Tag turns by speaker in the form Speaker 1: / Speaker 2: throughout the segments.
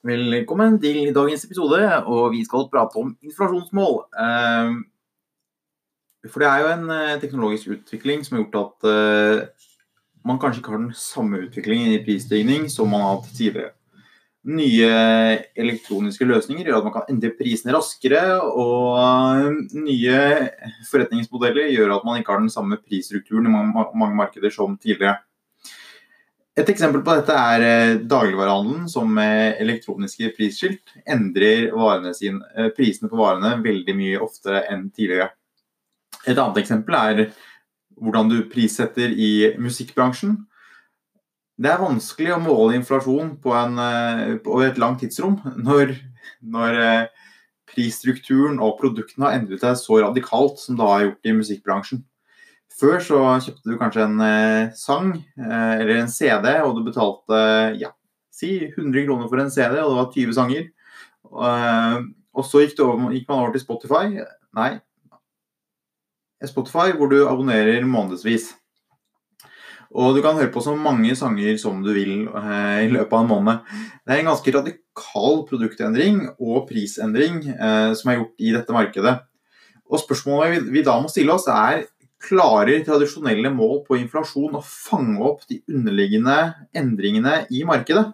Speaker 1: Velkommen til dagens episode, og vi skal prate om inflasjonsmål. Ehm, for det er jo en eh, teknologisk utvikling som har gjort at eh, man kanskje ikke har den samme utviklingen i prisstigning som man har hatt tidligere. Nye elektroniske løsninger gjør at man kan endre prisene raskere, og eh, nye forretningsmodeller gjør at man ikke har den samme prisstrukturen i mange markeder som tidligere. Et eksempel på dette er eh, dagligvarehandelen, som med elektroniske prisskilt endrer sin, eh, prisene på varene veldig mye oftere enn tidligere. Et annet eksempel er hvordan du prissetter i musikkbransjen. Det er vanskelig å måle inflasjon på, en, eh, på et langt tidsrom når, når, prisstrukturen og produktene har endret seg så radikalt som det har gjort i musikkbransjen. Før så kjøpte du kanskje en eh, sang eh, eller en CD, og du betalte ja, si 100 kroner for en CD, og det var 20 sanger. Eh, og så gikk, over, gikk, man over til Spotify. Nei, Spotify hvor du abonnerer månedsvis. Og du kan høre på så mange sanger som du vil eh, i løpet av en måned. Det er en ganske radikal produktendring og prisendring eh, som er gjort i dette markedet. Og spørsmålet vi, vi da må stille oss, er klarer tradisjonelle mål på inflasjon å fange opp de underliggende endringene i markedet?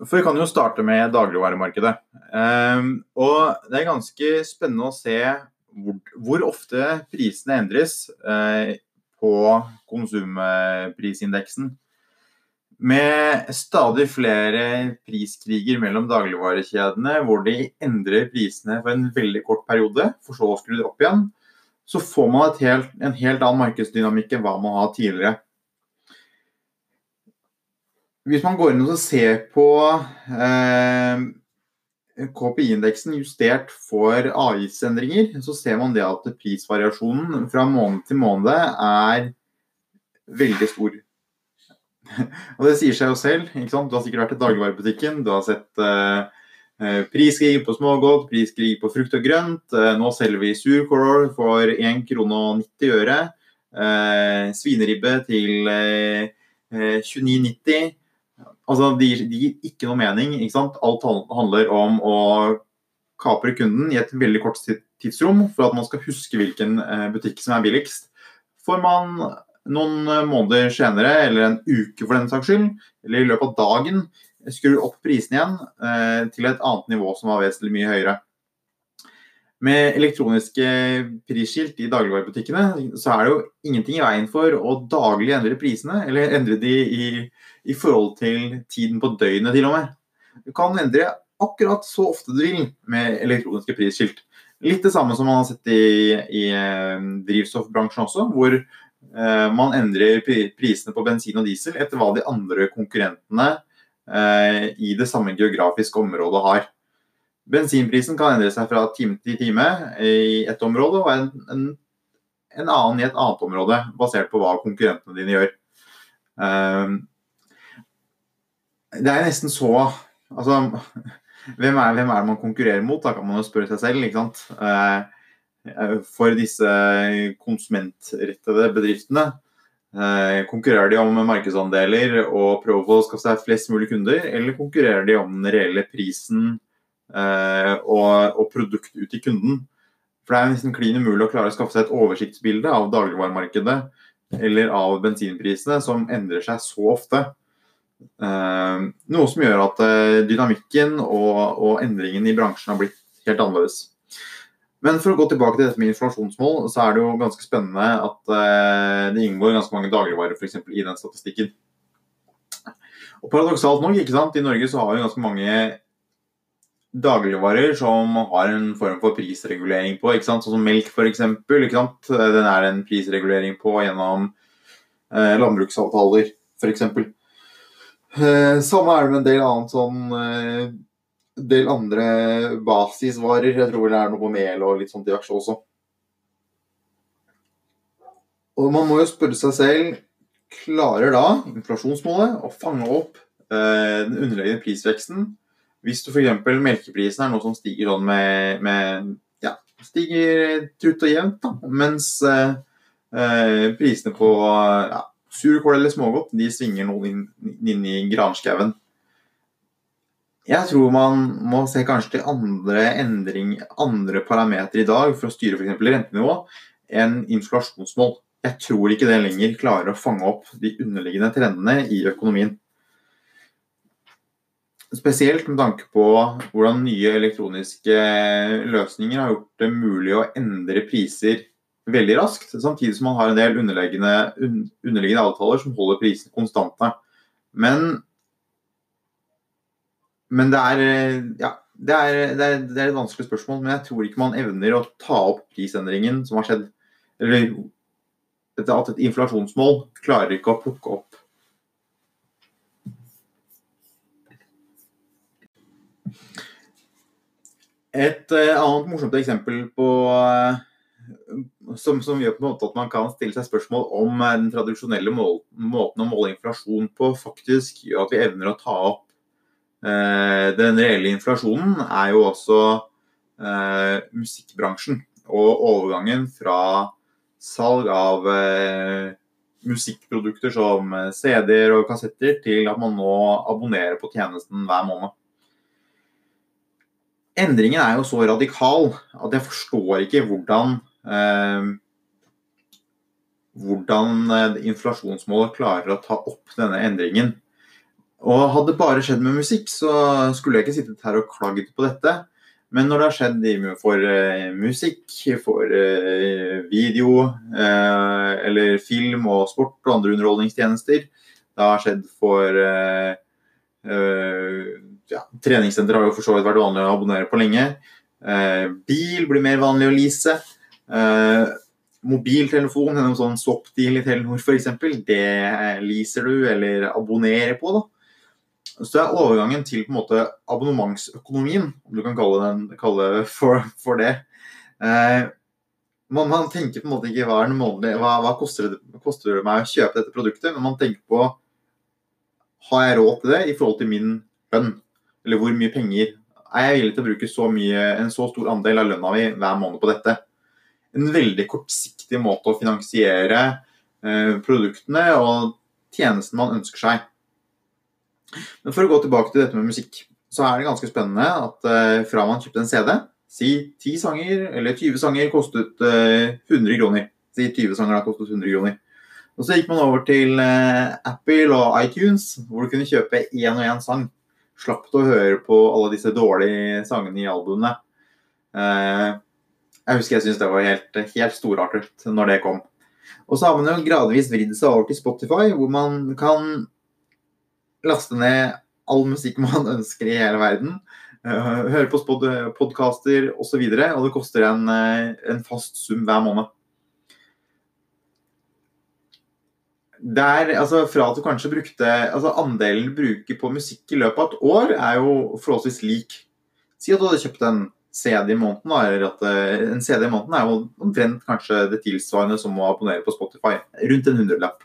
Speaker 1: For Vi kan jo starte med dagligvaremarkedet. Ehm, og Det er ganske spennende å se hvor, ofte prisene endres eh, på konsumprisindeksen. Med stadig flere priskriger mellom dagligvarekjedene, hvor de endrer prisene for en veldig kort periode, for så å skru det opp igjen, så får man helt, en helt annen markedsdynamikk enn hva man har tidligere. Hvis man går inn og ser på eh, KPI-indeksen justert for avgiftsendringer, så ser man det at prisvariasjonen fra måned til måned er veldig stor. og det sier seg jo selv. ikke sant? Du har sikkert vært i dagligvarebutikken, du har sett eh, priskrig på smågodt, priskrig på frukt og grønt. Eh, nå selger vi surkål for 1 krone og 90 øre. Eh, svineribbe til 29,90. Altså, det gir, de gir ikke noe mening. ikke sant? Alt handler om å kapre kunden i et veldig kort tidsrom for at man skal huske hvilken butikk som er billigst. Får man noen eh, måneder senere, eller en uke for den saks skyld, eller i løpet av dagen, skrur opp prisene igjen eh, til et annet nivå som var vesentlig mye høyere. Med elektroniske prisskilt i dagligvarebutikkene så er det jo ingenting i veien for å daglig endre prisene, eller endre de i, i forhold til tiden på døgnet til og med. Du kan endre akkurat så ofte du vil med elektroniske prisskilt. Litt det samme som man har sett i, i eh, drivstoffbransjen også, hvor man endrer prisene på bensin og diesel etter hva de andre konkurrentene eh, i det samme geografiske området har. Bensinprisen kan endre seg fra time til time i ett område, og en, en, en annen i et annet område, basert på hva konkurrentene dine gjør. Eh, det er nesten så Altså, hvem er, hvem er det man konkurrerer mot? Da kan man jo spørre seg selv. ikke sant? Eh, for disse konsumentrettede bedriftene. Eh, konkurrerer de om markedsandeler og prøver å skaffe seg flest mulig kunder, eller konkurrerer de om den reelle prisen eh, og, produkt ut til kunden? For det er nesten klin umulig å klare å skaffe seg et oversiktsbilde av dagligvaremarkedet eller av bensinprisene, som endrer seg så ofte. Noe som gjør at dynamikken og endringen i bransjen har blitt helt annerledes. Men for å gå tilbake til dette med inflasjonsmål, så er det jo ganske spennende at eh, det inngår ganske mange dagligvarer for eksempel, i den statistikken. Og Paradoksalt nok, ikke sant, i Norge så har vi ganske mange dagligvarer som har en form for prisregulering på. ikke sant, Sånn som melk, f.eks. Den er det en prisregulering på gjennom eh, landbruksavtaler, f.eks. Eh, samme er det med en del annet sånn eh, del andre basisvarer. Jeg tror det er noe på mel og litt sånt diverse også. Og man må jo spørre seg selv klarer da inflasjonsmålet å fange opp eh, den underliggende prisveksten hvis du f.eks. melkeprisen er noe som stiger sånn med, med ja, stiger trutt og jevnt, da, mens eh, eh, prisene på ja, surkål eller smågodt de svinger noe inn, inn i granskauen. Jeg tror man må se kanskje til andre endring, andre parametere i dag for å styre f.eks. rentenivå enn inflasjonsmål. Jeg tror ikke det lenger klarer å fange opp de underliggende trendene i økonomien. Spesielt med tanke på hvordan nye elektroniske løsninger har gjort det mulig å endre priser veldig raskt, samtidig som man har en del underliggende, underliggende avtaler som holder prisene konstante. Men, men det, er, ja, det, er, det, er, det er et vanskelig spørsmål, men jeg tror ikke man evner å ta opp prisendringen som har skjedd. Eller at et inflasjonsmål klarer ikke å plukke opp Et uh, annet morsomt eksempel på uh, som, som, gjør på en måte at man kan stille seg spørsmål om den tradisjonelle mål, måten å måle inflasjon på faktisk gjør at vi evner å ta opp den reelle inflasjonen, er jo også musikkbransjen. Og overgangen fra salg av musikkprodukter som CD-er og kassetter, til at man nå abonnerer på tjenesten hver måned endringen er jo så radikal at jeg forstår ikke hvordan eh, hvordan eh, inflasjonsmålet klarer å ta opp denne endringen. Og Hadde det bare skjedd med musikk, så skulle jeg ikke sittet her og klagd på dette. Men når det har skjedd for uh, musikk, for uh, video, uh, eller film og sport og andre underholdningstjenester, det har skjedd for ja, treningssenter har jo for så vidt vært vanlig å abonnere på lenge. Eh, bil blir mer vanlig å lease. Eh, mobiltelefon gjennom sånn swap-deal i Telenor f.eks. Det leaser du eller abonnerer på. da. Så det er overgangen til på en måte abonnementsøkonomien, om du kan kalle, den, kalle det for, for det. Eh, man, man, tenker på en måte ikke hva, månedlige, hva, hva koster, det, koster, det, meg å kjøpe dette produktet, men man tenker på har jeg råd til det i forhold til min lønn eller hvor mye penger er jeg villig til å bruke så mye, en så stor andel av lønna mi hver måned på dette? En veldig kortsiktig måte å finansiere eh, produktene og tjenesten man ønsker seg. Men for å gå tilbake til dette med musikk, så er det ganske spennende at eh, fra man kjøpte en CD, si 10 sanger eller 20 sanger kostet eh, 100 kroner. Si 20 sanger da kostet 100 kroner. Og så gikk man over til eh, Apple og iTunes, hvor du kunne kjøpe én og én sang slapp du å høre på alle disse dårlige sangene i albumene. Eh, jeg husker jeg syntes det var helt, helt storartet når det kom. Og så har man jo gradvis vridd seg over til Spotify, hvor man kan laste ned all musikk man ønsker i hele verden. Eh, høre på podkaster osv. Og, så og det koster en, eh, en fast sum hver måned. der, altså Fra at du kanskje brukte altså Andelen du bruker på musikk i løpet av et år, er jo forholdsvis lik. Si at du hadde kjøpt en CD i måneden, eller at eh, en CD i måneden er jo omtrent kanskje det tilsvarende som å abonnere på Spotify. Rundt en hundrelapp.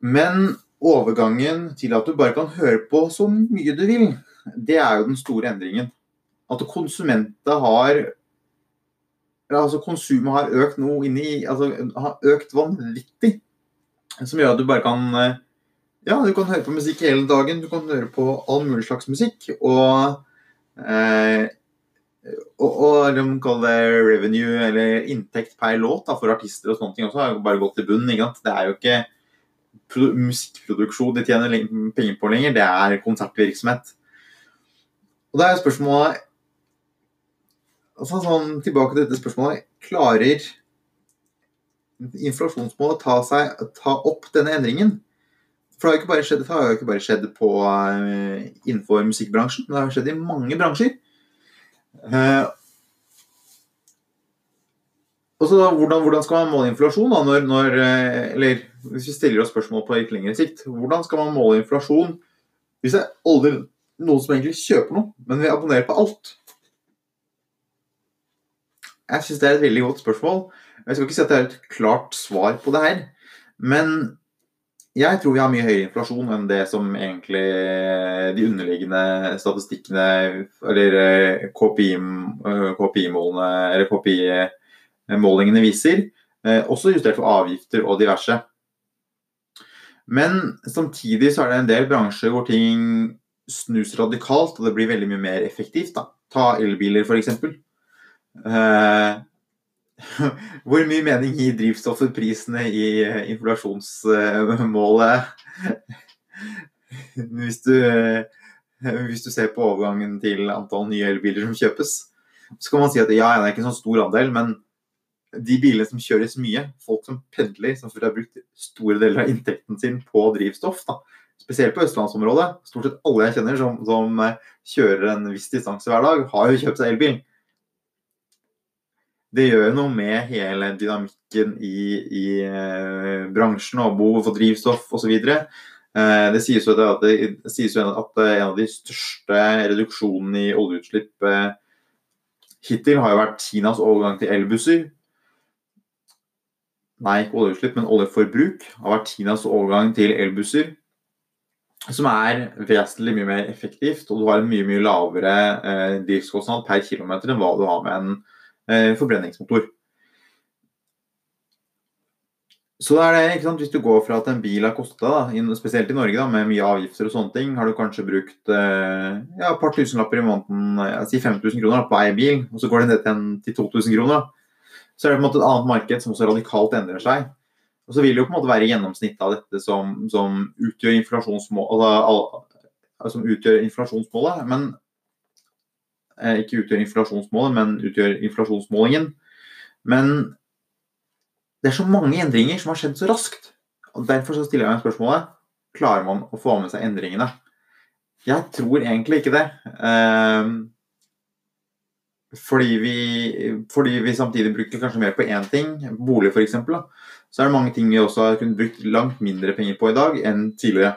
Speaker 1: Men overgangen til at du bare kan høre på så mye du vil, det er jo den store endringen. At konsumentet har altså Konsumet har økt noe inni altså, har økt vanvittig. Som gjør at du bare kan Ja, du kan høre på musikk hele dagen. Du kan høre på all mulig slags musikk. Og eh, og, og de kaller det revenue, eller inntekt per låt da, for artister og sånne ting også, har bare gått til bunnen. Det er jo ikke musikkproduksjon de tjener penger på lenger, det er konsertvirksomhet. Og da er spørsmålet altså, sånn, Tilbake til dette spørsmålet. Klarer inflasjonsmålet ta, seg, ta opp denne endringen? For det har jo ikke bare skjedd, det har jo ikke bare skjedd på, uh, innenfor musikkbransjen, men det har skjedd i mange bransjer. Og hvordan, hvordan, skal man måle inflasjon? da, når, når, uh, eller Hvis vi stiller oss spørsmål på litt lengre sikt, hvordan skal man måle inflasjon hvis det er aldri noen som egentlig kjøper noe, men vi abonnerer på alt? Jeg syns det er et veldig godt spørsmål. Jeg skal ikke si at det er et klart svar på det her. Men jeg tror vi har mye høyere inflasjon enn det som egentlig de underliggende statistikkene eller KPI-målene eh, eller KPI-målingene viser. Eh, også justert for avgifter og diverse. Men samtidig så er det en del bransjer hvor ting snus radikalt, og det blir veldig mye mer effektivt. Da. Ta elbiler, f.eks. Uh, hvor mye mening gir drivstoffprisene i eh, inflasjonsmålet? Hvis du, eh, hvis du ser på overgangen til antall nye elbiler som kjøpes, så kan man si at ja, det er ikke en sånn stor andel, men de bilene som kjøres mye, folk som pendler, som har brukt store deler av inntekten sin på drivstoff, da, spesielt på østlandsområdet, stort sett alle jeg kjenner som, som kjører en viss distanse hver dag, har jo kjøpt seg elbil det gjør noe med hele dynamikken i, i eh, bransjen og behovet for drivstoff osv. Eh, det sies jo at, det, det sies jo at en av de største reduksjonene i oljeutslipp eh, hittil har jo vært Kinas overgang til elbusser. Nei, ikke oljeutslipp, men oljeforbruk har vært Kinas overgang til elbusser. Som er vesentlig mye mer effektivt, og du har en mye mye lavere eh, driftskostnad per kilometer enn hva du har med en eh, forbrenningsmotor. Så da er det, ikke sant, Hvis du går fra at en bil har kosta, spesielt i Norge da, med mye avgifter og sånne ting, har du kanskje brukt eh, ja, et par tusenlapper i måneden, jeg si 5000 kroner på ei bil, og så går det ned til, til 2000 kroner. Så er det på en måte et annet marked som også radikalt endrer seg. Og så vil det jo på en måte være gjennomsnittet av dette som, som utgjør inflasjonsmålet, altså, som utgjør inflasjonsmålet. Men Eh, ikke utgjør inflasjonsmålet, men utgjør inflasjonsmålingen. Men det er så mange endringer som har skjedd så raskt. og Derfor så stiller jeg meg spørsmålet klarer man å få med seg endringene. Jeg tror egentlig ikke det. Ehm, fordi vi, fordi vi samtidig bruker kanskje mer på én ting, bolig f.eks., så er det mange ting vi også har kunnet brukt langt mindre penger på i dag enn tidligere.